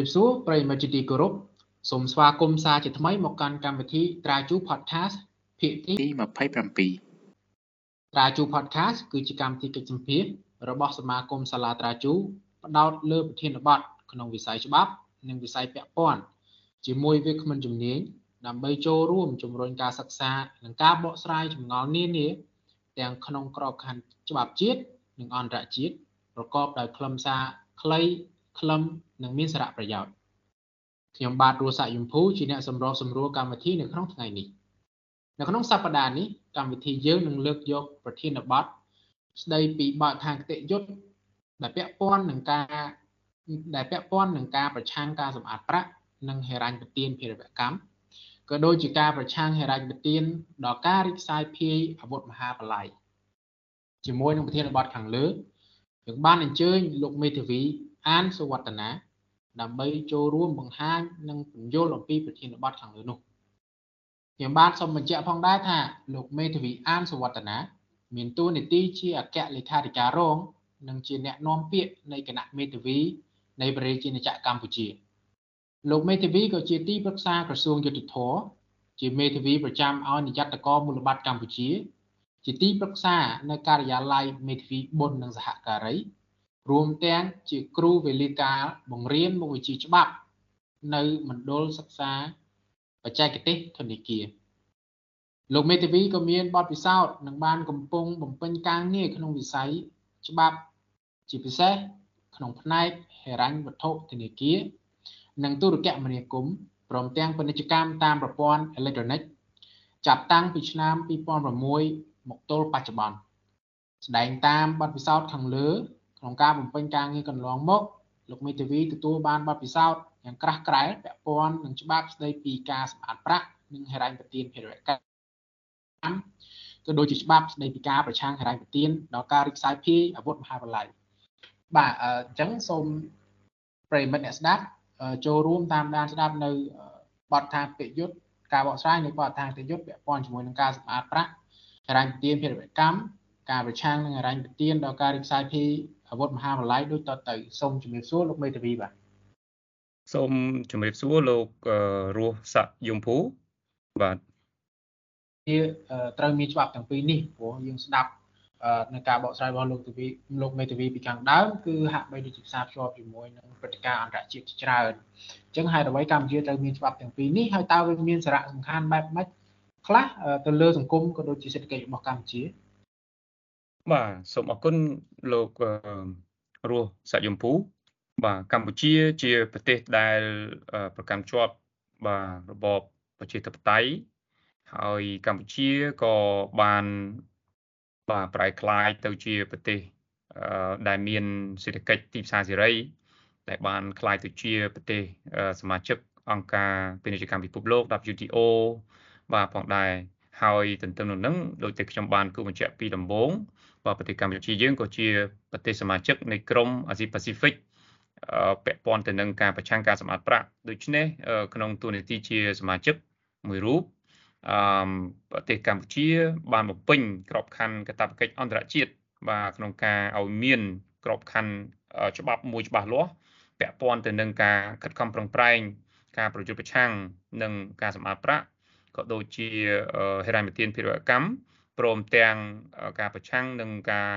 សូមជម្រាបសួរប្រិយមិត្តជាទីគោរពសូមស្វាគមន៍សាជាថ្មីមកកាន់កម្មវិធីត្រាជូ Podcast ភាគទី27ត្រាជូ Podcast គឺជាកម្មវិធីកិច្ចសម្ភាររបស់សមាគមសាលាត្រាជូផ្ដោតលើប្រធានបទក្នុងវិស័យច្បាប់ និងវិស័យពាក់ព័ន្ធជាមួយវាគ្មិនជំនាញដើម្បីចូលរួមជំរុញការសិក្សានិងការបកស្រាយចម្ងល់នានាទាំងក្នុងក្របខ័ណ្ឌច្បាប់ជាតិនិងអន្តរជាតិប្រកបដោយខ្លឹមសារខ្លី ខ្លឹមនិងមានសារៈប្រយោជន៍ខ្ញុំបាទរស់សាក់យមភូជាអ្នកសម្របសម្រួលកម្មវិធីនៅក្នុងថ្ងៃនេះនៅក្នុងសប្តាហ៍នេះកម្មវិធីយើងនឹងលើកយកប្រធានបទស្ដីពីបទដ្ឋានគតិយុត្តដែលពាក់ព័ន្ធនឹងការដែលពាក់ព័ន្ធនឹងការប្រឆាំងការសម្អាតប្រាក់និងហិរញ្ញប្បទានភេរវកម្មក៏ដូចជាការប្រឆាំងហិរញ្ញប្បទានដល់ការរីកសាយភាយអាវុធមហាបល្ល័យជាមួយនឹងប្រធានបទខាងលើយើងបានអញ្ជើញលោកមេធាវី អានសុវត្តនាដើម្បីចូលរួមបង្ហាញនិងពន្យល់អំពីប្រធានបទខាងលើនោះខ្ញុំបាទសូមបញ្ជាក់ផងដែរថាលោកមេធាវីអានសុវត្តនាមានតួនាទីជាអគ្គលេខាធិការរង និងជាអ្នកនាំពាក្យនៃគណៈមេធាវីនៃប្រជាជាតិកម្ពុជាលោកមេធាវីក៏ជាទីប្រឹក្សាក្រសួងយុតិធម៌ជាមេធាវីប្រចាំឲ្យនាយកតកមូលបត្រកម្ពុជា ជាទីប្រឹក្សានៅការិយាល័យមេធាវីបុណ្យនិងសហការី រួមទាំងជាគ្រូវេលាការបង្រៀនមុខវិជ្ជាច្បាប់ នៅមណ្ឌលសិក្សាបច្ចេកទេសធនាគារលោកមេធាវីក៏មានបទពិសោធន៍និងបានកំពុងបំពេញការងារក្នុងវិស័យច្បាប់ជាពិសេសក្នុងផ្នែកហិរញ្ញវត្ថុធនាគារនិងទូរគមនាគមន៍ព្រមទាំងពាណិជ្ជកម្មតាមប្រព័ន្ធអេឡិចត្រូនិកចាប់តាំងពីឆ្នាំ2006មកទល់បច្ចុប្បន្នស្ដែងតាមបទពិសោធន៍ខាងលើ ក្នុងការបំពេញការងារកន្លងមកលោកមេធាវីទទួលបានបទពិសោធន៍យ៉ាងក្រាស់ក្រែលពាក់ព័ន្ធនឹងច្បាប់ស្ដីពីការសម្អាតប្រាក់និងហិរញ្ញប្បទានភារវកម្មក៏ដូចជាច្បាប់ស្ដីពីការប្រឆាំងហិរញ្ញប្បទានដល់ការរីកសាយភាយអាវុធមហាបល្ល័យបាទអញ្ចឹងសូមប្រិមិត្តអ្នកស្ដាប់ចូលរួមតាមដានស្ដាប់នៅបទថាពិយុទ្ធការបកស្រាយនៃបទថាពិយុទ្ធពាក់ព័ន្ធជាមួយនឹងការសម្អាតប្រាក់ហិរញ្ញប្បទានភារវកម្មការប្រឆាំងនឹងហិរញ្ញប្បទានដល់ការរីកសាយភាយ អាវុធមហាបល្ល័យដូចតទៅសូមជំរាបសួរលោកមេធាវីបាទសូមជំរាបសួរលោករស់ស័កយមភូបាទជាត្រូវមានច្បាប់ទាំងពីរនេះព្រោះយើងស្ដាប់នៅការបកស្រាយរបស់លោកទវីលោកមេធាវីពីខាងដើមគឺហាក់បីដូចជាផ្សារភ្ជាប់ជាមួយនឹងព្រឹត្តិការណ៍អន្តរជាតិច្រើនអញ្ចឹងហេតុអ្វីកម្ពុជាត្រូវមានច្បាប់ទាំងពីរនេះហើយតើវាមានសារៈសំខាន់បែបម៉េចខ្លះទៅលើសង្គមក៏ដូចជាសេដ្ឋកិច្ចរបស់កម្ពុជា បាទសូមអរគុណលោករស់សាច់យមពូបាទកម្ពុជាជាប្រទេសដែលប្រកាន់ជាប់បាទរបបប្រជាធិបតេយ្យហើយកម្ពុជាក៏បានបាទប្រែក្លាយទៅជាប្រទេសដែលមានសេដ្ឋកិច្ចទីផ្សារសេរីដែលបានក្លាយទៅជាប្រទេសសមាជិកអង្គការពាណិជ្ជកម្មពិភពលោក WTO បាទផងដែរហើយទន្ទឹមនឹងនឹងដោយតែខ្ញុំបានគូបញ្ជាក់ពីដំបូង បាទប្រទេសកម្ពុជាយើងក៏ជាប្រទេសសមាជិកនៃក្រុមអាស៊ីប៉ាស៊ីហ្វិកពាក់ព័ន្ធទៅនឹងការប្រឆាំងការសម្អាតប្រាក់ដូច្នេះក្នុងទូនីតិជាសមាជិកមួយរូបអឺប្រទេសកម្ពុជា បានបំពេញក្របខ័ណ្ឌកាតព្វកិច្ចអន្តរជាតិបាទក្នុងការឲ្យមានក្របខ័ណ្ឌច្បាប់មួយច្បាស់លាស់ពាក់ព័ន្ធទៅនឹងការខិតខំប្រឹងប្រែង ការប្រយុទ្ធប្រឆាំងនឹងការសម្អាតប្រាក់ក៏ដូចជាហិរញ្ញប្បទានភារវកម្ម ព្រមទាំងការប្រឆាំងនឹងការ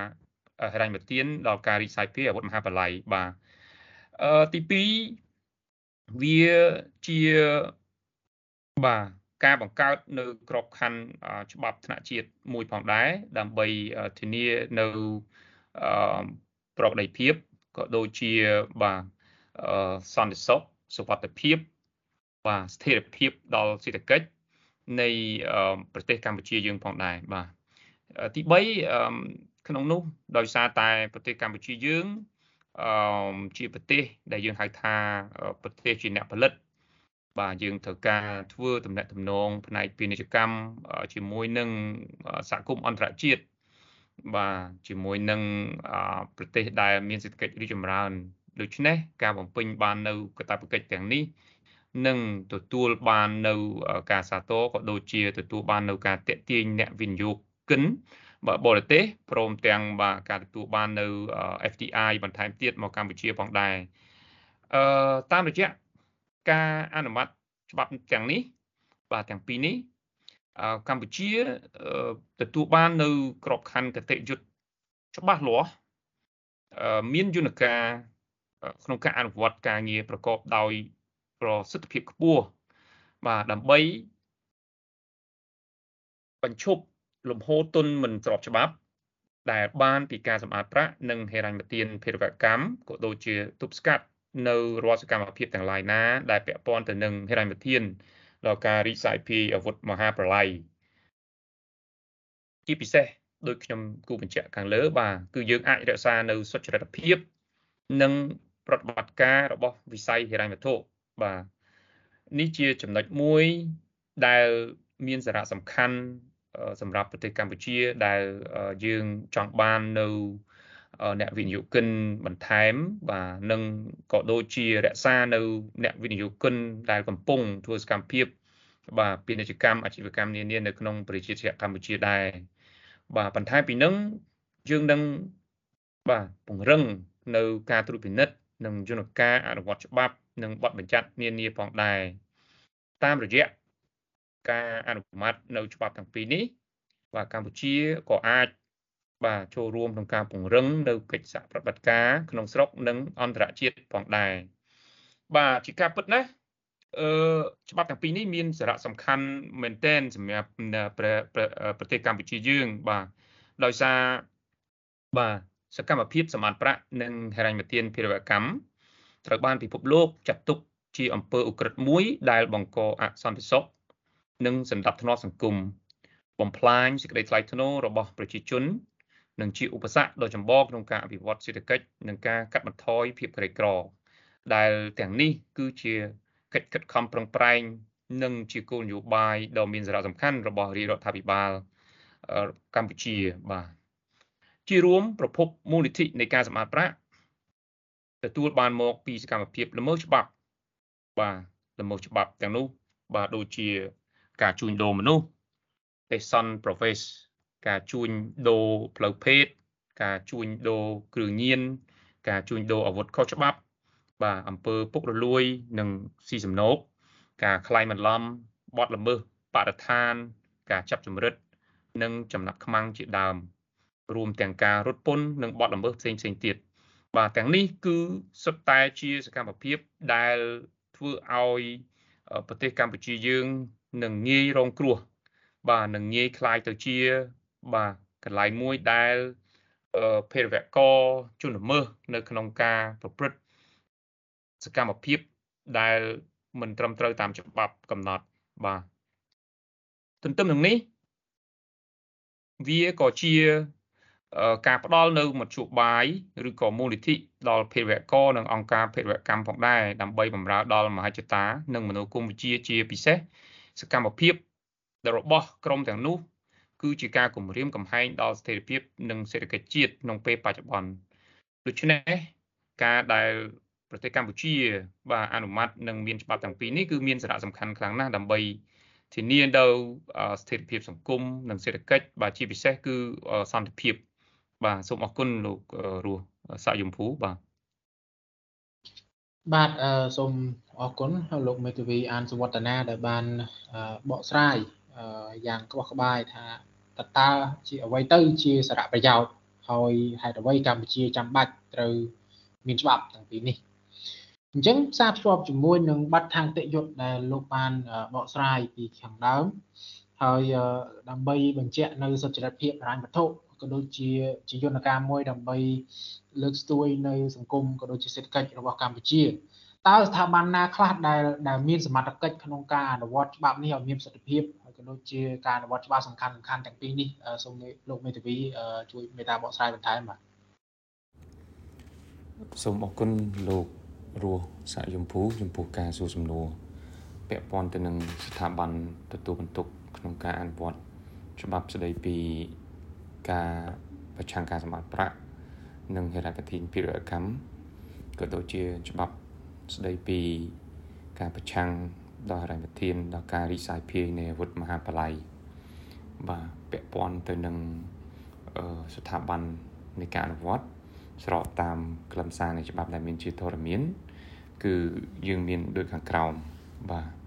ហិរញ្ញប្បទានដល់ការរីកសាយភាយអាវុធមហាបល្ល័យបាទអឺទី2វាជាបាទការបង្កើតនៅក្របខ័ណ្ឌច្បាប់ថ្នាក់ជាតិមួយផងដែរដើម្បីធានានៅអឺប្រកដីភាពក៏ដូចជាបាទសន្តិសុខសុវត្ថិភាពបាទស្ថិរភាពដល់សេដ្ឋកិច្ច នៃប្រទេសកម្ពុជាយើងផងដែរបាទទី3ក្នុងនោះដោយសារតែប្រទេសកម្ពុជាយើងអឺជាប្រទេសដែលយើងហៅថាប្រទេសជាអ្នកផលិត បាទយើងត្រូវការធ្វើតំណែងតំណងផ្នែកពាណិជ្ជកម្មជាមួយនឹងសហគមន៍អន្តរជាតិបាទជាមួយនឹងប្រទេសដែលមានសេដ្ឋកិច្ចរីកចម្រើនដូច្នេះការបំពេញបាននៅកាតព្វកិច្ចទាំងនេះ នឹងទទួលបាននៅការសាទរក៏ដូចជាទទួលបាននៅការតេទៀងអ្នកវិនិយោគិនបាទបរទេសព្រមទាំងបាទការទទួលបាននៅ FDI បន្ថែមទៀតមកកម្ពុជាផងដែរអឺតាមរយៈការអនុម័តច្បាប់ទាំងនេះ បាទទាំងពីរនេះកម្ពុជាទទួលបាននៅក្របខ័ណ្ឌគតិយុត្តច្បាស់លាស់មានយន្តការក្នុងការអនុវត្តការងារប្រកបដោយ ប្រសិទ្ធភាពខ្ពស់បាទដើម្បីបញ្ឈប់លំហូរទុនមិនស្របច្បាប់ដែលបានពីការសម្អាតប្រាក់និងហិរញ្ញប្បទានភេរវកម្មក៏ដូចជាទប់ស្កាត់នៅរាល់សកម្មភាពទាំងឡាយណាដែលពាក់ព័ន្ធទៅនឹងហិរញ្ញប្បទានដល់ការរីកសាយភាយអាវុធមហាប្រឡ័យជាពិសេសដោយខ្ញុំគូបញ្ជាក់ខាងលើបាទគឺយើងអាចរក្សានៅសុចរិតភាព និងប្រតិបត្តិការរបស់វិស័យហិរញ្ញវត្ថុ បាទនេះជាចំណុចមួយដែលមានសារៈសំខាន់សម្រាប់ប្រទេសកម្ពុជាដែលយើងចង់បាននៅអ្នកវិនិយោគិនបន្ថែមបាទនិងក៏ដូចជារក្សានៅអ្នកវិនិយោគិនដែលកំពុងធ្វើសកម្មភាពបាទពាណិជ្ជកម្មអាជីវកម្មនានានៅក្នុងប្រជាជាតិកម្ពុជាដែរបាទបន្ថែមពីនឹងយើងនឹងបាទពង្រឹងនៅការត្រួតពិនិត្យនិងយន្តការអនុវត្តច្បាប់ និងបទបញ្ញត្តិនានាផងដែរតាមរយៈការអនុម័តនៅច្បាប់ទាំងពីរនេះបាទកម្ពុជាក៏អាចបាទចូលរួមក្នុងការពង្រឹងនៅកិច្ចសហប្រតិបត្តិការក្នុងស្រុកនិងអន្តរជាតិផងដែរបាទជាការពិតណាស់អឺច្បាប់ទាំងពីរនេះមានសារៈសំខាន់មែនទែនសម្រាប់ប្រទេសកម្ពុជាយើងបាទដោយសារបាទសកម្មភាពសមានប្រាក់និងហិរញ្ញប្បទានភេរវកម្ម ត្រូវបានពិភពលោកចាត់ទុកជាអំពើឧក្រិដ្ឋមួយដែលបង្កអសន្តិសុខនិងសន្តិភាពសង្គមបំផ្លាញសេចក្តីថ្លៃថ្នូររបស់ប្រជាជននិងជាឧបសគ្គដ៏ចម្បងក្នុងការអភិវឌ្ឍសេដ្ឋកិច្ចនិងការកាត់បន្ថយភាពក្រីក្រ ដែលទាំងនេះគឺជាកិច្ចខិតខំប្រឹងប្រែងនិងជាគោលនយោបាយដ៏មានសារៈសំខាន់របស់រាជរដ្ឋាភិបាលកម្ពុជាបាទជារួមប្រភពមូលនិធិនៃការសម្អាតប្រាក់ ទទួលបានមកពីសកម្មភាពល្មើសច្បាប់បាទល្មើសច្បាប់ទាំងនោះបាទដូចជាការជួញដូរមនុស្សទេសន profess ការជួញដូរផ្លូវភេទការជួញដូរគ្រឿងញៀនការជួញដូរអាវុធខុសច្បាប់ បាទអំពើពុករលួយ និងស៊ីសំណូកការក្លែងបន្លំបទល្មើសបរិស្ថាន ការចាប់ចម្រិត និងចំណាប់ខ្មាំងជាដើម រួមទាំងការរត់ពន្ធនិងបទល្មើសផ្សេងផ្សេងទៀត បាទទាំងនេះគឺសុទ្ធតែជាសកម្មភាពដែលធ្វើឲ្យប្រទេសកម្ពុជាយើងនឹងងាយរងគ្រោះបាទនឹងងាយคล้ายទៅជាបាទកន្លែងមួយដែលភេរវករជនល្មើសនៅក្នុងការប្រព្រឹត្តសកម្មភាពដែលមិនត្រឹមត្រូវតាមច្បាប់កំណត់បាទទន្ទឹមនឹងនេះវាក៏ជា ការផ្ដល់នៅមធ្យោបាយឬក៏មូលនិធិដល់ភេរវករនិងអង្គការភេរវកម្មផងដែរដើម្បីបម្រើដល់មហិច្ឆតា និងមនោគមវិជ្ជាជាពិសេសសកម្មភាពរបស់ក្រមទាំងនោះ គឺជាការគម្រាមកំហែងដល់ស្ថិរភាពនិងសេដ្ឋកិច្ចជាតិក្នុងពេលបច្ចុប្បន្នដូច្នេះការដែលប្រទេសកម្ពុជា បាទអនុម័តនិងមានច្បាប់ទាំងពីរនេះគឺមានសារៈសំខាន់ខ្លាំងណាស់ដើម្បីធានានៅស្ថិរភាពសង្គមនិងសេដ្ឋកិច្ចបាទជាពិសេសគឺសន្តិភាព បាទសូមអរគុណលោករស់សាយយមភូបាទបាទអឺសូមអរគុណលោកមេធាវីអានសវត្តនាដែលបានបកស្រាយយ៉ាងក្បោះក្បាយថាតើតើជាអ្វីទៅជាសារៈប្រយោជន៍ហើយហេតុអ្វីកម្ពុជាចាំបាច់ត្រូវមានច្បាប់ទាំងពីរនេះអញ្ចឹងផ្សារភ្ជាប់ជាមួយនឹងប័ណ្ណខាងតិយុត្តដែលលោកបានបកស្រាយពីខាងដើម ហើយដើម្បីបញ្ជាក់នៅសុចរិតភាពហិរញ្ញវត្ថុក៏ដូចជាជាយន្តការមួយដើម្បីលើកស្ទួយនៅសង្គមក៏ដូចជាសេដ្ឋកិច្ចរបស់កម្ពុជាតើស្ថាប័នណាខ្លះដែលដែលមានសមត្ថកិច្ចក្នុងការអនុវត្តច្បាប់នេះឲ្យមានប្រសិទ្ធភាពហើយក៏ដូចជាការអនុវត្តច្បាប់សំខាន់សំខាន់ទាំងពីរនេះសូមលោកមេធាវីជួយមេត្តាបកស្រាយបន្ថែមបាទសូមអរគុណលោករស់សាក់យមភូចំពោះការសួរសំណួរពាក់ព័ន្ធទៅនឹងស្ថាប័នទទួលបន្ទុក ក្នុងការអនុវត្តច្បាប់ស្តីពីការប្រឆាំងការសម្បត្តិប្រាក់និងហិរញ្ញប្បទានភារកម្មក៏ដូចជាច្បាប់ស្ដីពីការប្រឆាំងដល់ហិរញ្ញប្បទានដល់ការរីសាយភាយនៃអាវុធមហាបល័យបាទពាក់ព័ន្ធទៅនឹងស្ថាប័ននៃការអនុវត្តស្របតាមខ្លឹមសារនៃច្បាប់ដែលមានជាធរមាន គឺយើងមានដូចខាងក្រោមបាទ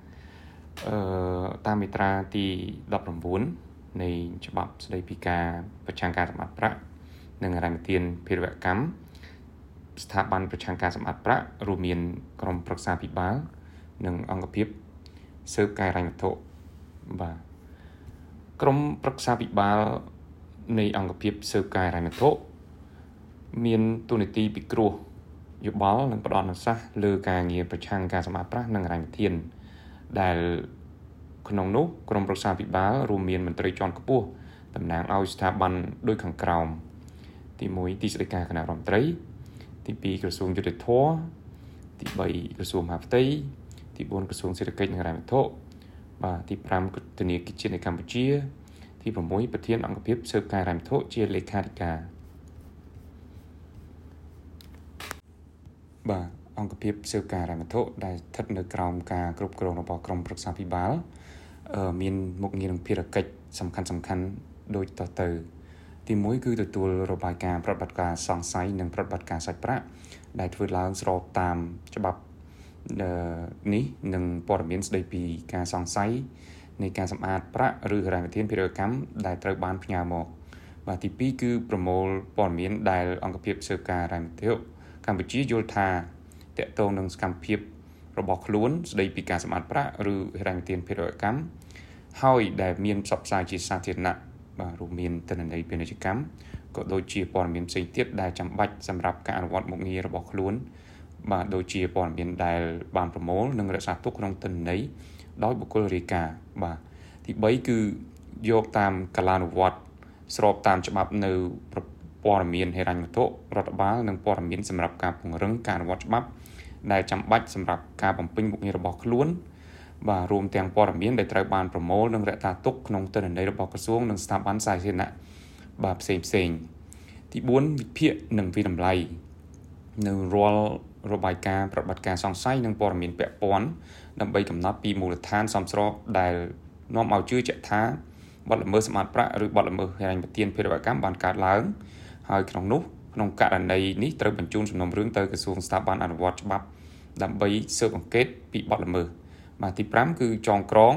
អឺតាមមាត្រាទី19នៃច្បាប់ស្តីពីការប្រឆាំងការសម្បត្តិប្រាក់និងរ៉ាមទានភារវកម្មស្ថាប័នប្រឆាំងការសម្បត្តិប្រាក់រួមមានក្រមប្រឹក្សាពិបាលនិងអង្គភាពស៊ើបការរ៉ាញ់វត្ថុបាទក្រមប្រឹក្សាពិបាលនៃអង្គភាពស៊ើបការរ៉ាញ់វត្ថុមានទូនាទីពិគ្រោះយោបល់និងផ្ដល់អនុសាសន៍លើការងារប្រឆាំងការសម្អាតប្រាស់និងរ៉ាញ់វិធាន ដែលក្នុងនោះក្រមប្រឹក្សាពិបាលរួមមានមន្ត្រីជាន់ខ្ពស់តំណាងឲ្យស្ថាប័នដូចខាងក្រោមទី1ទីស្តីការគណៈរដ្ឋមន្ត្រី ទី2ក្រសួងយុតិធធទី3ក្រសួងមហាផ្ទៃទី4ក្រសួងសេដ្ឋកិច្ចនិងហិរញ្ញវត្ថុបាទទី5ធនាគារជាតិនៃកម្ពុជា ទី6ប្រធានអង្គភាពស៊ើបការហិរញ្ញវត្ថុជាលេខាធិការបាទ អង្គភាពស៊ើបការហិរញ្ញវត្ថុដែលស្ថិតនៅក្រោមការគ្រប់គ្រងរបស់ក្រមប្រឹក្សាពិបាលមានមុខងារនិងភារកិច្ចសំខាន់សំខាន់ដូចតទៅ ទី1គឺទទួលរបាយការណ៍ប្រតិបត្តិការសង្ស័យនិងប្រតិបត្តិការសាច់ប្រាក់ដែលធ្វើឡើងស្របតាមច្បាប់នេះនិងព័ត៌មានស្ដីពីការសង្ស័យនៃការសម្អាតប្រាក់ឬហិរញ្ញវិធានភារកម្មដែលត្រូវបានផ្ញើមកបាទទី2គឺប្រមូលព័ត៌មានដែលអង្គភាពស៊ើបការហិរញ្ញវិធានកម្ពុជាយល់ថា តកតងនឹងសកម្មភាពរបស់ខ្លួនស្ដីពីការសម្អាតប្រាក់ឬហិរញ្ញវិធានភារកម្មហើយដែលមានផ្សព្វផ្សាយជាសាធារណៈបាទរួមមានទិន្នន័យពាណិជ្ជកម្មក៏ដូចជាព័ត៌មានផ្សេងទៀតដែលចាំបាច់សម្រាប់ការអនុវត្តមុខងាររបស់ខ្លួន បាទដូចជាព័ត៌មានដែលបានប្រមូលនិងរក្សាទុកក្នុងទិន្នន័យដោយបុគ្គលរាយការណ៍បាទទី3គឺយកតាមកាលានុវត្តស្របតាមច្បាប់នៅព័ត៌មានហិរញ្ញវត្ថុរដ្ឋបាលនិងព័ត៌មានសម្រាប់ការពង្រឹងការអនុវត្តច្បាប់ ដែលចាំបាច់សម្រាប់ការបំពេញមុខងាររបស់ខ្លួនបាទរួមទាំងព័ត៌មានដែលត្រូវបានប្រមូលនិងរក្សាទុកក្នុងទិន្នន័យរបស់ក្រសួងនិងស្ថាប័នសាធារណៈបាទផ្សេងផ្សេងទី4វិភាគនិងវិតម្លៃនៅរាល់របាយការណ៍ប្រតិបត្តិការសង្ស័យនិងព័ត៌មានពាក់ព័ន្ធដើម្បីកំណត់ពីមូលដ្ឋានសំស្របដែលនាំឲ្យជឿជាក់ថាបទល្មើសសម្បត្តិប្រាក់ឬបទល្មើសហិរញ្ញប្បទានភារវកម្មបានកើតឡើងហើយក្នុងនោះក្នុងករណីនេះត្រូវបញ្ជូនសំណុំរឿងទៅក្រសួងស្ថាប័នអនុវត្តច្បាប់ ដើម្បីស៊ើបអង្កេតពីបទល្មើសបាទទី5គឺចងក្រង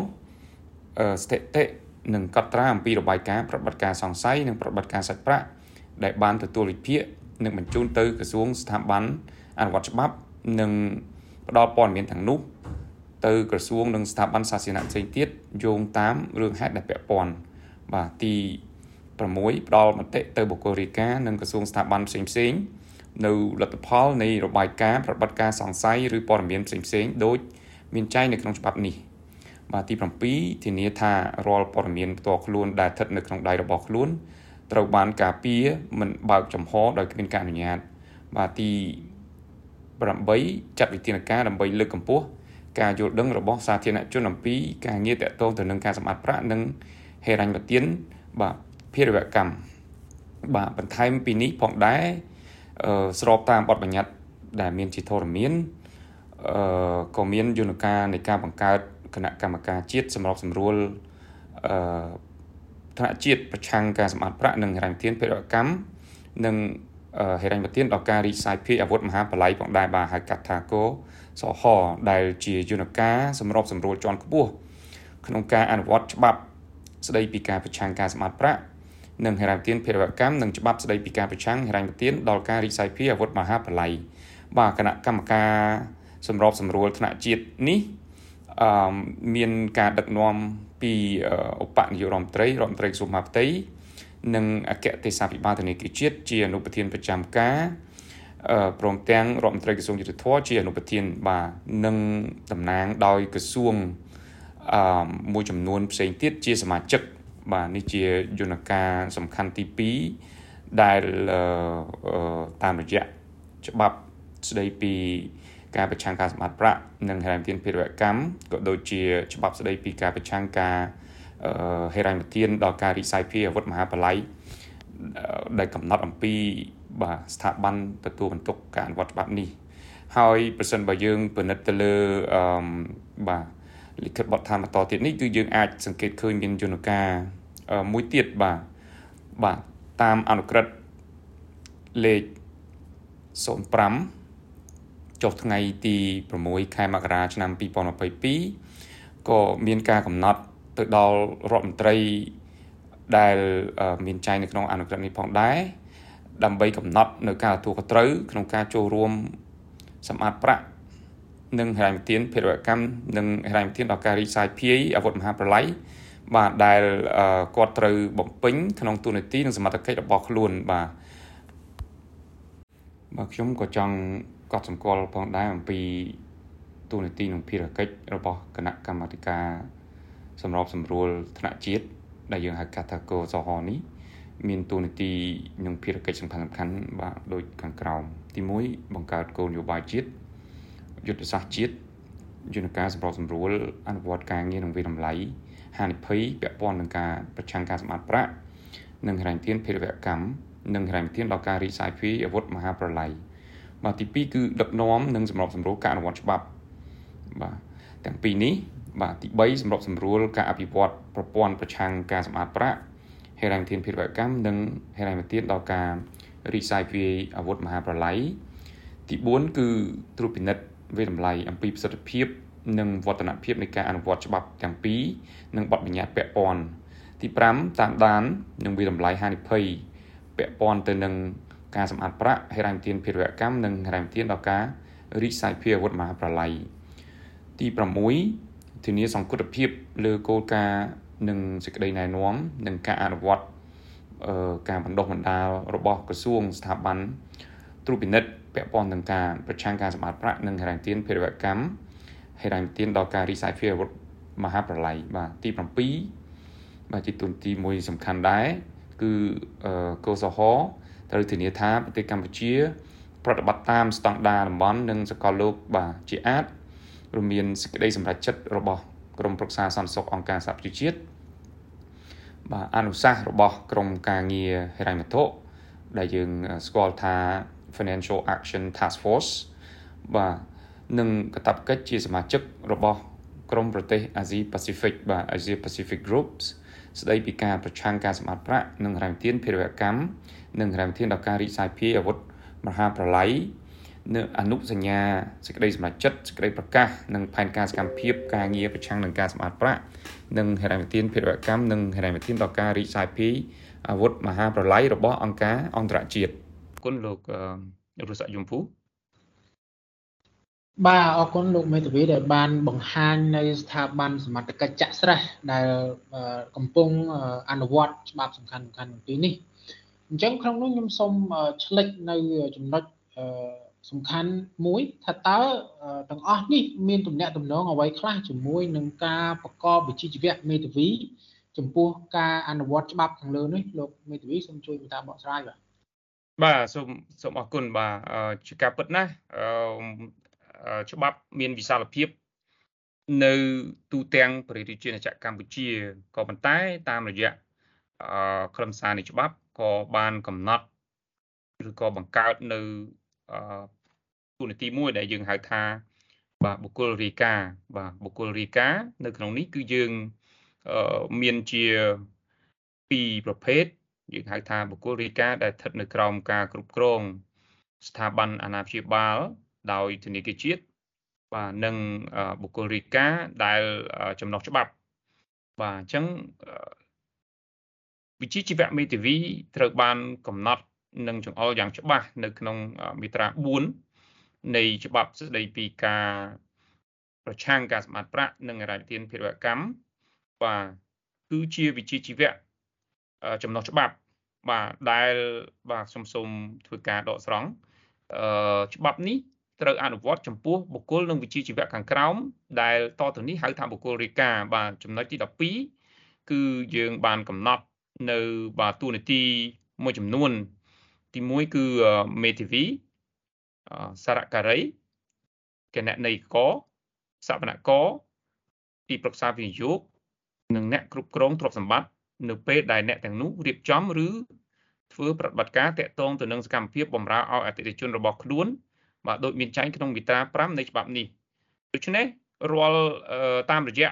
ស្ថិតិនិងកត់ត្រាអំពីរបាយការណ៍ប្រតិបត្តិការសង្ស័យនិងប្រតិបត្តិការសាច់ប្រាក់ដែលបានទទួលវិភាគនិងបញ្ជូនទៅក្រសួងស្ថាប័នអនុវត្តច្បាប់និងផ្ដល់ព័ត៌មានទាំងនោះទៅក្រសួងនិងស្ថាប័នសាធារណៈផ្សេងទៀតយោងតាមរឿងហេតុដែលពាក់ព័ន្ធបាទទី6ផ្ដល់មតិទៅបុគ្គលរាយការណ៍និងក្រសួងស្ថាប័នផ្សេងផ្សេង នៅលទ្ធផលនៃរបាយការណ៍ប្រតិបត្តិការសង្ស័យឬព័ត៌មានផ្សេងផ្សេងដូចមានចែងនៅក្នុងច្បាប់នេះបាទទី7ធានាថារាល់ព័ត៌មានផ្ទាល់ខ្លួនដែលស្ថិតនៅក្នុងដៃរបស់ខ្លួនត្រូវបានការពារមិនបើកចំហដោយគ្មានការអនុញ្ញាតបាទទី8ចាត់វិធានការដើម្បីលើកកម្ពស់ការយល់ដឹងរបស់សាធារណជនអំពីការងារតាក់ទងទៅនឹងការសម្អាតប្រាក់និងហេរញ្ញប្បទានបាទភារវកម្មបាទបន្ថែមពីនេះផងដែរ ស្របតាមបទបញ្ញត្តិដែលមានជាធរមានអឺក៏មានយន្តការនៃការបង្កើតគណៈកម្មការជាតិសម្របសម្រួលអឺថ្នាក់ជាតិប្រឆាំងការសម្អាតប្រាក់និងហិរញ្ញទានភារកម្មនិងហិរញ្ញទានដល់ការរីកសាយភាយអាវុធមហាបល័យផងដែរបាទហៅកាត់ថាកោសហដែលជាយន្តការសម្របសម្រួលជាន់ខ្ពស់ក្នុងការអនុវត្តច្បាប់ស្ដីពីការប្រឆាំងការសម្អាតប្រាក់ និងហិរញ្ញទានភារកម្មនិងច្បាប់ស្ដីពីការប្រឆាំងហិរញ្ញទានដល់ការរីកសាយភាយអាវុធមហាបល័យបាទគណៈកម្មការសម្របសម្រួលថ្នាក់ជាតិនេះអឺមានការដឹកនាំពីឧបនាយករដ្ឋមន្ត្រីរដ្ឋមន្ត្រីក្រសួងមហាផ្ទៃនិងអគ្គទេសាភិបាលធនាគារជាតិជាអនុប្រធានប្រចាំការព្រមទាំងរដ្ឋមន្ត្រីក្រសួងយុទ្ធភ័ពជាអនុប្រធានបាទនិងតំណាងដោយក្រសួងអឺមួយចំនួនផ្សេងទៀតជាសមាជិក បាទនេះជាយន្តការសំខាន់ទី2ដែលតាមរយៈច្បាប់ស្ដីពីការប្រឆាំងការសម្បត្តិប្រាក់និងហិរញ្ញទានភារវកម្មក៏ដូចជាច្បាប់ស្ដីពីការប្រឆាំងការហិរញ្ញទានដល់ការរីកសាយភាយអាវុធមហាបល័យដែលកំណត់អំពីបាទស្ថាប័នទទួលបន្ទុកការអនុវត្តច្បាប់នេះហើយប្រសិនបើយើងពិនិត្យទៅលើអឺបាទលិខិតបទដ្ឋានបន្តទៀតនេះគឺយើងអាចសង្កេតឃើញមានយន្តការ មួយទៀតបាទបាទតាមអនុក្រឹត្យលេខ05ចុះថ្ងៃទី6ខែមករាឆ្នាំ2022ក៏មានការកំណត់ទៅដល់រដ្ឋមន្ត្រីដែលមានចែងនៅក្នុងអនុក្រឹត្យនេះផងដែរដើម្បីកំណត់នៅការទទួលខុសត្រូវក្នុងការចូលរួមសម្អាតប្រាក់និងហិរញ្ញវិទានភារវកម្មនិងហិរញ្ញវិទានដល់ការរីកសាយភាយអាវុធមហាប្រឡ័យ បាទដែលគាត់ត្រូវបំពេញក្នុងទូនាទីនិងសមត្ថកិច្ចរបស់ខ្លួនបាទបាទខ្ញុំក៏ចង់កត់សម្គាល់ផងដែរអំពីទូនាទីនិងភារកិច្ចរបស់គណៈកម្មាធិការសម្របសម្រួលថ្នាក់ជាតិដែលយើងហៅកាត់ថាកោសហនេះមានទូនាទីនិងភារកិច្ចសំខាន់សំខាន់បាទដូចខាងក្រោមទី1បង្កើតគោលនយោបាយជាតិយុទ្ធសាស្ត្រជាតិយន្តការសម្របសម្រួលអនុវត្តការងារនិងវិតម្លៃ ហានិភ័យពាក់ព័ន្ធនឹងការប្រឆាំងការសម្អាតប្រាក់និងហិរញ្ញទានភេរវកម្មនិងហិរញ្ញទានដល់ការរីកសាយភាយអាវុធមហាប្រឡ័យបាទទី2គឺដឹកនាំនិងសម្របសម្រួលការអនុវត្តច្បាប់បាទទាំងពីរនេះបាទទី3សម្របសម្រួលការអភិវឌ្ឍប្រព័ន្ធប្រឆាំងការសម្អាតប្រាក់ហិរញ្ញទានភេរវកម្មនិងហិរញ្ញទានដល់ការរីកសាយភាយអាវុធមហាប្រឡ័យទី4គឺត្រួតពិនិត្យវិតម្លៃអំពីប្រសិទ្ធភាព និងវឌ្ឍនភាពនៃការអនុវត្តច្បាប់ទាំងពីរនិងបទបញ្ញត្តិពាក់ព័ន្ធទី5តាមដាននិងវិតម្លៃហានិភ័យពាក់ព័ន្ធទៅនឹងការសម្អាតប្រាក់ហិរញ្ញទានភារវកម្មនិងហិរញ្ញទានដល់ការរីកសាយភាយអាវុធមហាប្រឡ័យទី6ធានាសង្គតភាពលើគោលការណ៍និងសេចក្តីណែនាំនិងការអនុវត្តការបណ្ដុះបណ្ដាលរបស់ក្រសួងស្ថាប័នត្រួតពិនិត្យពាក់ព័ន្ធនឹងការប្រឆាំងការសម្អាតប្រាក់និងហិរញ្ញទានភារវកម្ម ហិរញ្ញទានដល់ការរីកសាយភាយអាវុធមហាប្រឡ័យបាទទី7បាទជាទុនទីមួយសំខាន់ដែរគឺកោសហត្រូវធានាថាប្រទេសកម្ពុជា ប្រតិបត្តិតាមស្តង់ដារតំបន់និងសកលលោកបាទជាអាចរួមមានសេចក្តីសម្រេចចិត្តរបស់ក្រមប្រឹក្សាសន្តិសុខអង្គការសហប្រជាជាតិបាទអនុសាសន៍របស់ក្រមការងារហិរញ្ញវត្ថុដែលយើងស្គាល់ថា Financial Action Task Force បាទ និងកាតព្វកិច្ចជាសមាជិករបស់ក្រមប្រទេសអាស៊ី Pacific បាទ Asia Pacific Groups ស្ដីពីការប្រឆាំងការសម្អាតប្រាក់និងរ៉ែមទានភារវកម្មនិងរ៉ែមទានដល់ការរីកសាយភាយអាវុធមហាប្រឡ័យនៅអនុសញ្ញាសេចក្តីសម្រេចចិត្តសេចក្តីប្រកាសនិងផែនការសកម្មភាពការងារប្រឆាំងនឹងការសម្អាតប្រាក់និងហិរញ្ញទានភារវកម្មនិងហិរញ្ញទានដល់ការរីកសាយភាយអាវុធមហាប្រឡ័យរបស់អង្គការអន្តរជាតិគុណលោករស់ស័កយមភូ បាទអរគុណលោកមេធាវីដែលបានបង្ហាញនៅស្ថាប័នសមត្ថកិច្ចចាក់ស្រេះដែលកំពុងអនុវត្តច្បាប់សំខាន់សំខាន់ពីនេះអញ្ចឹងក្នុងនោះខ្ញុំសូមឆ្លិចនៅចំណុចសំខាន់មួយថាតើទាំងអស់នេះមានទំនាក់ទំនងអ្វីខ្លះជាមួយនឹងការប្រកបវិជ្ជាជីវៈមេធាវីចំពោះការអនុវត្តច្បាប់ខាងលើនេះលោកមេធាវីសូមជួយមេត្តាបកស្រាយបាទបាទសូមសូមអរគុណបាទជាការពិតណាស់ ច្បាប់មានវិសាលភាពនៅទូទាំងប្រទេសជាណាចក្រកម្ពុជាក៏ប៉ុន្តែតាមរយៈខ្លឹមសារនៃច្បាប់ក៏បានកំណត់ឬក៏បង្កើតនៅទូនាទីមួយដែលយើងហៅថាបាទបុគ្គលរាយការណ៍បាទបុគ្គលរាយការណ៍នៅក្នុងនេះគឺយើងមានជាពីរប្រភេទយើងហៅថាបុគ្គលរាយការណ៍ដែលស្ថិតនៅក្រោមការគ្រប់គ្រងស្ថាប័នអាណាព្យាបាល ដោយធនាគារជាតិបាទនិងបុគ្គលរាយការណ៍ដែលចំណុះច្បាប់បាទអញ្ចឹងវិជាជីវៈមេធាវីត្រូវបានកំណត់និងចង្អុលយ៉ាងច្បាស់នៅក្នុងមាត្រា4នៃច្បាប់ស្តីពីការប្រឆាំងការសម្អាតប្រាក់និងអរិយទានភារវកម្មបាទគឺជាវិជាជីវៈចំណុះច្បាប់បាទដែលបាទខ្ញុំសូមធ្វើការដកស្រង់អឺច្បាប់នេះ ត្រូវអនុវត្តចំពោះបុគ្គលនិងវិជាជីវៈខាងក្រោមដែលតទៅនេះហៅថាបុគ្គលរាយការណ៍បាទចំណុចទី12គឺយើងបានកំណត់នៅបាទទូនាទីមួយចំនួន ទី1គឺមេធាវីសារការីគណនេយ្យកសវនកទីប្រឹក្សាវិនិយោគនិងអ្នកគ្រប់គ្រងទ្រព្យសម្បត្តិនៅពេលដែលអ្នកទាំងនោះរៀបចំឬធ្វើប្រតិបត្តិការតាក់ទងទៅនឹងសកម្មភាពបម្រើឲ្យអតិថិជនរបស់ខ្លួន បាទដូចមានចែងក្នុងមាត្រា5នៃច្បាប់នេះដូច្នេះរាល់តាមរយៈ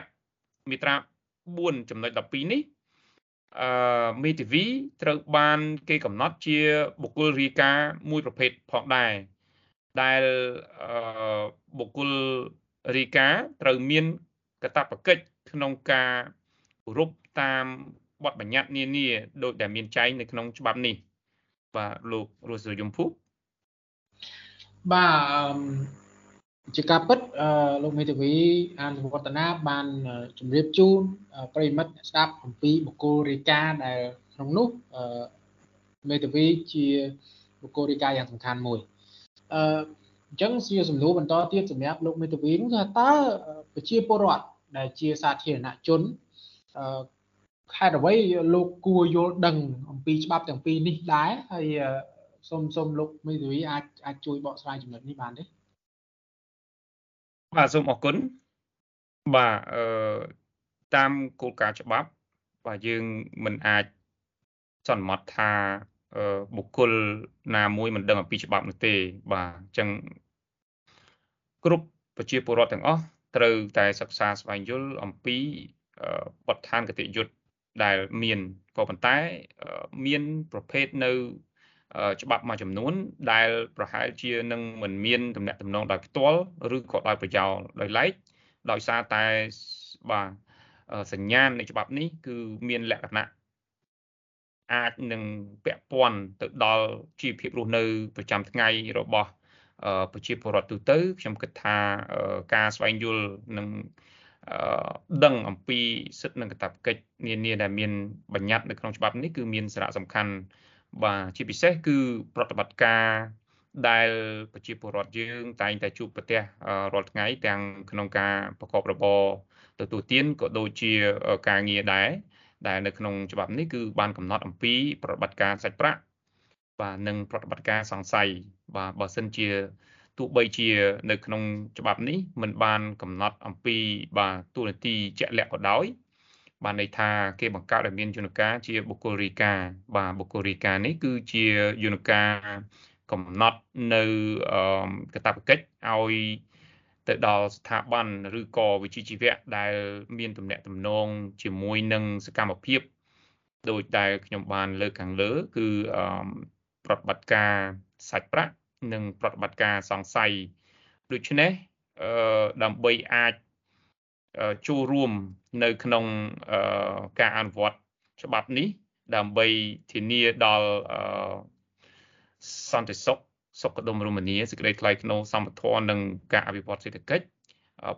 មាត្រា4ចំណុច12នេះអឺមេធាវីត្រូវបានគេកំណត់ជាបុគ្គលរាយការណ៍មួយប្រភេទផងដែរដែលបុគ្គលរីកាត្រូវមានកាតព្វកិច្ចក្នុងការគោរពតាមបទបញ្ញត្តិនានាដោយដែលមានចែងនៅក្នុងច្បាប់នេះបាទលោករស់សុយមភុ បាទជាការពិតលោកមេធាវីអានវឌ្ឍនាបានជម្រាបជូនប្រិមិត្តស្ដាប់អំពីបុគ្គលរាយការណ៍ដែលក្នុងនោះមេធាវីជាបុគ្គលរាយការណ៍យ៉ាងសំខាន់មួយអឺអញ្ចឹងជាសំណួរបន្តទៀតសម្រាប់លោកមេធាវីគឺថាតើប្រជាពលរដ្ឋដែលជាសាធារណជនអឺខេត្តអ្វីលោកគួរយល់ដឹងអំពីច្បាប់ទាំងពីរនេះដែរហើយ សូមសូមលោកមេធាវីអាចអាចជួយបកស្រាយចំណុចនេះបានទេបាទសូមអរគុណបាទអឺតាមគោលការណ៍ច្បាប់ បាទយើងមិនអាចសន្មត់ថាបុគ្គលណាមួយមិនដឹងអំពីច្បាប់នោះទេ បាទអញ្ចឹងគ្រប់ប្រជាពលរដ្ឋទាំងអស់ត្រូវតែសិក្សាស្វែងយល់អំពីបទដ្ឋានគតិយុត្តដែលមានក៏ប៉ុន្តែមានប្រភេទនៅ ច្បាប់មួយចំនួនដែលប្រហែលជានឹងមិនមានតំណែងតំណងដោយផ្ទាល់ឬក៏ដោយប្រយោលដោយឡែកដោយសារតែបាទសញ្ញាណនៃច្បាប់នេះគឺមានលក្ខណៈអាចនឹងពាក់ព័ន្ធទៅដល់ជីវភាពរស់នៅប្រចាំថ្ងៃរបស់ប្រជាពលរដ្ឋទូទៅខ្ញុំគិតថាការស្វែងយល់នឹងដឹងអំពីសិទ្ធិនិងកាតព្វកិច្ចនានាដែលមានបញ្ញត្តិនៅក្នុងច្បាប់នេះគឺមានសារៈសំខាន់ បាទជាពិសេសគឺប្រតិបត្តិការដែលប្រជាពលរដ្ឋយើង តែងតែជួបប្រទះរាល់ថ្ងៃទាំងក្នុងការប្រកបរបរទទួលទានក៏ដូចជាការងារដែរដែលនៅក្នុងច្បាប់នេះគឺបានកំណត់អំពីប្រតិបត្តិការសាច់ប្រាក់បាទនិងប្រតិបត្តិការសង្ស័យបាទបើសិនជាទោះបីជានៅក្នុងច្បាប់នេះមិនបានកំណត់អំពីបាទទូនាទីជាក់លាក់ក៏ដោយ បានន័យថាគេបង្កើតឲ្យមានយន្តការជាបុគ្គលរីកាបាទបុគ្គលរីកានេះគឺជាយន្តការកំណត់នៅកតាបកិច្ចឲ្យទៅដល់ស្ថាប័នឬក៏វិជ្ជាជីវៈដែលមានទំនាក់ទំនងជាមួយនឹងសកម្មភាពដោយដែលខ្ញុំបានលើកខាងលើ គឺប្រតិបត្តិការសាច់ប្រាក់និងប្រតិបត្តិការសង្ស័យដូច្នេះដើម្បីអាច ចូលរួមនៅក្នុងការអនុវត្តច្បាប់នេះដើម្បីធានាដល់សន្តិសុខសុខដុមរមនាសេចក្តីថ្លៃថ្នូរសមធម៌និងការអភិវឌ្ឍសេដ្ឋកិច្ច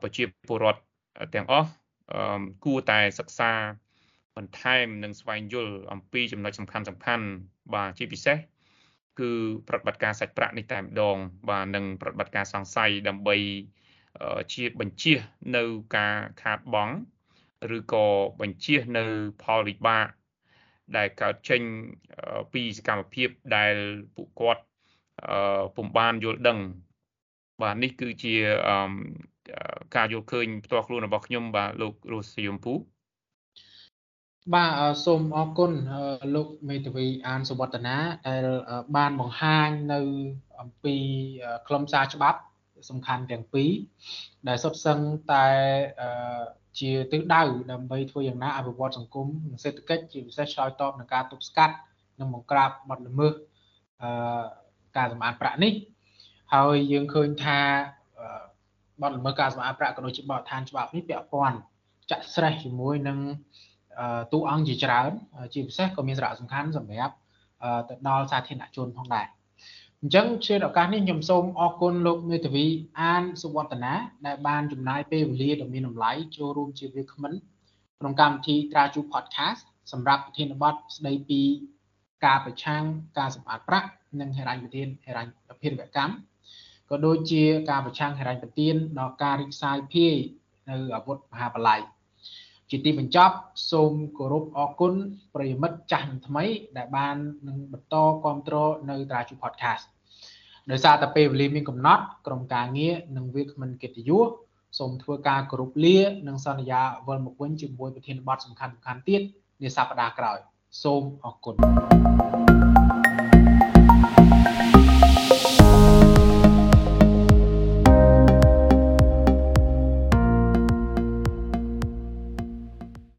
ប្រជាពលរដ្ឋទាំងអស់គួរតែសិក្សាបន្ថែមនិងស្វែងយល់អំពីចំណុចសំខាន់សំខាន់បាទជាពិសេសគឺប្រតិបត្តិការសាច់ប្រាក់នេះតែម្ដង បាទនិងប្រតិបត្តិការសង្ស័យដើម្បី ជាបញ្ជានៅការខាតបង់ឬក៏បញ្ជានៅផលវិបាកដែលកើតចេញពីសកម្មភាពដែលពួកគាត់ពុំបានយល់ដឹង បាទនេះគឺជាការយល់ឃើញផ្ទាល់ខ្លួនរបស់ខ្ញុំបាទលោករស់សយមពូបាទសូមអរគុណលោកមេធាវីអានសុវត្តនាដែលបានបង្ហាញនៅអំពីខ្លឹមសារច្បាប់ សំខាន់ទាំងពីរដែលសុទ្ធសឹងតែជាទិសដៅដើម្បីធ្វើយ៉ាងណាអភិវឌ្ឍសង្គមនិងសេដ្ឋកិច្ចជាពិសេសឆ្លើយតបនឹងការទប់ស្កាត់និងបង្ក្រាបបទល្មើសអឺការសម្អាតប្រាក់នេះហើយយើងឃើញថាបទល្មើសការសម្អាតប្រាក់ក៏ដូចជាបទដ្ឋានច្បាប់នេះពាក់ព័ន្ធចាក់ស្រេះជាមួយនឹងតួអង្គជាច្រើនជាពិសេសក៏មានសារៈសំខាន់សម្រាប់ទៅដល់សាធារណជនផងដែរ អញ្ចឹងជាឱកាសនេះខ្ញុំសូមអរគុណលោកមេធាវីអានសុវឌ្ឍនាដែលបានចំណាយពេលវេលាដ៏មានតម្លៃចូលរួមជាវាគ្មិនក្នុងកម្មវិធី Traju Podcast សម្រាប់ប្រធានបទស្ដីពីការប្រឆាំងការសម្អាតប្រាក់និងហិរញ្ញប្បទានហិរញ្ញភារវកម្មក៏ដូចជាការប្រឆាំងហិរញ្ញប្បទានដល់ការរីកសាយភាយនៅអាវុធមហាបល័យ ជាទីបញ្ចប់សូមគោរពអរគុណប្រិយមិត្តចាស់និងថ្មី ដែលបាននឹងបន្តគ្រប់គ្រងនៅត្រាជូ podcast ដោយសារតែពេលវេលាមានកំណត់ក្រុមការងារនិងវាគ្មិនកិត្តិយសសូមធ្វើការគោរពលានិងសន្យាវិលមកវិញជាមួយប្រធានបទសំខាន់ៗទៀតនាសប្តាហ៍ក្រោយ សូមអរគុណ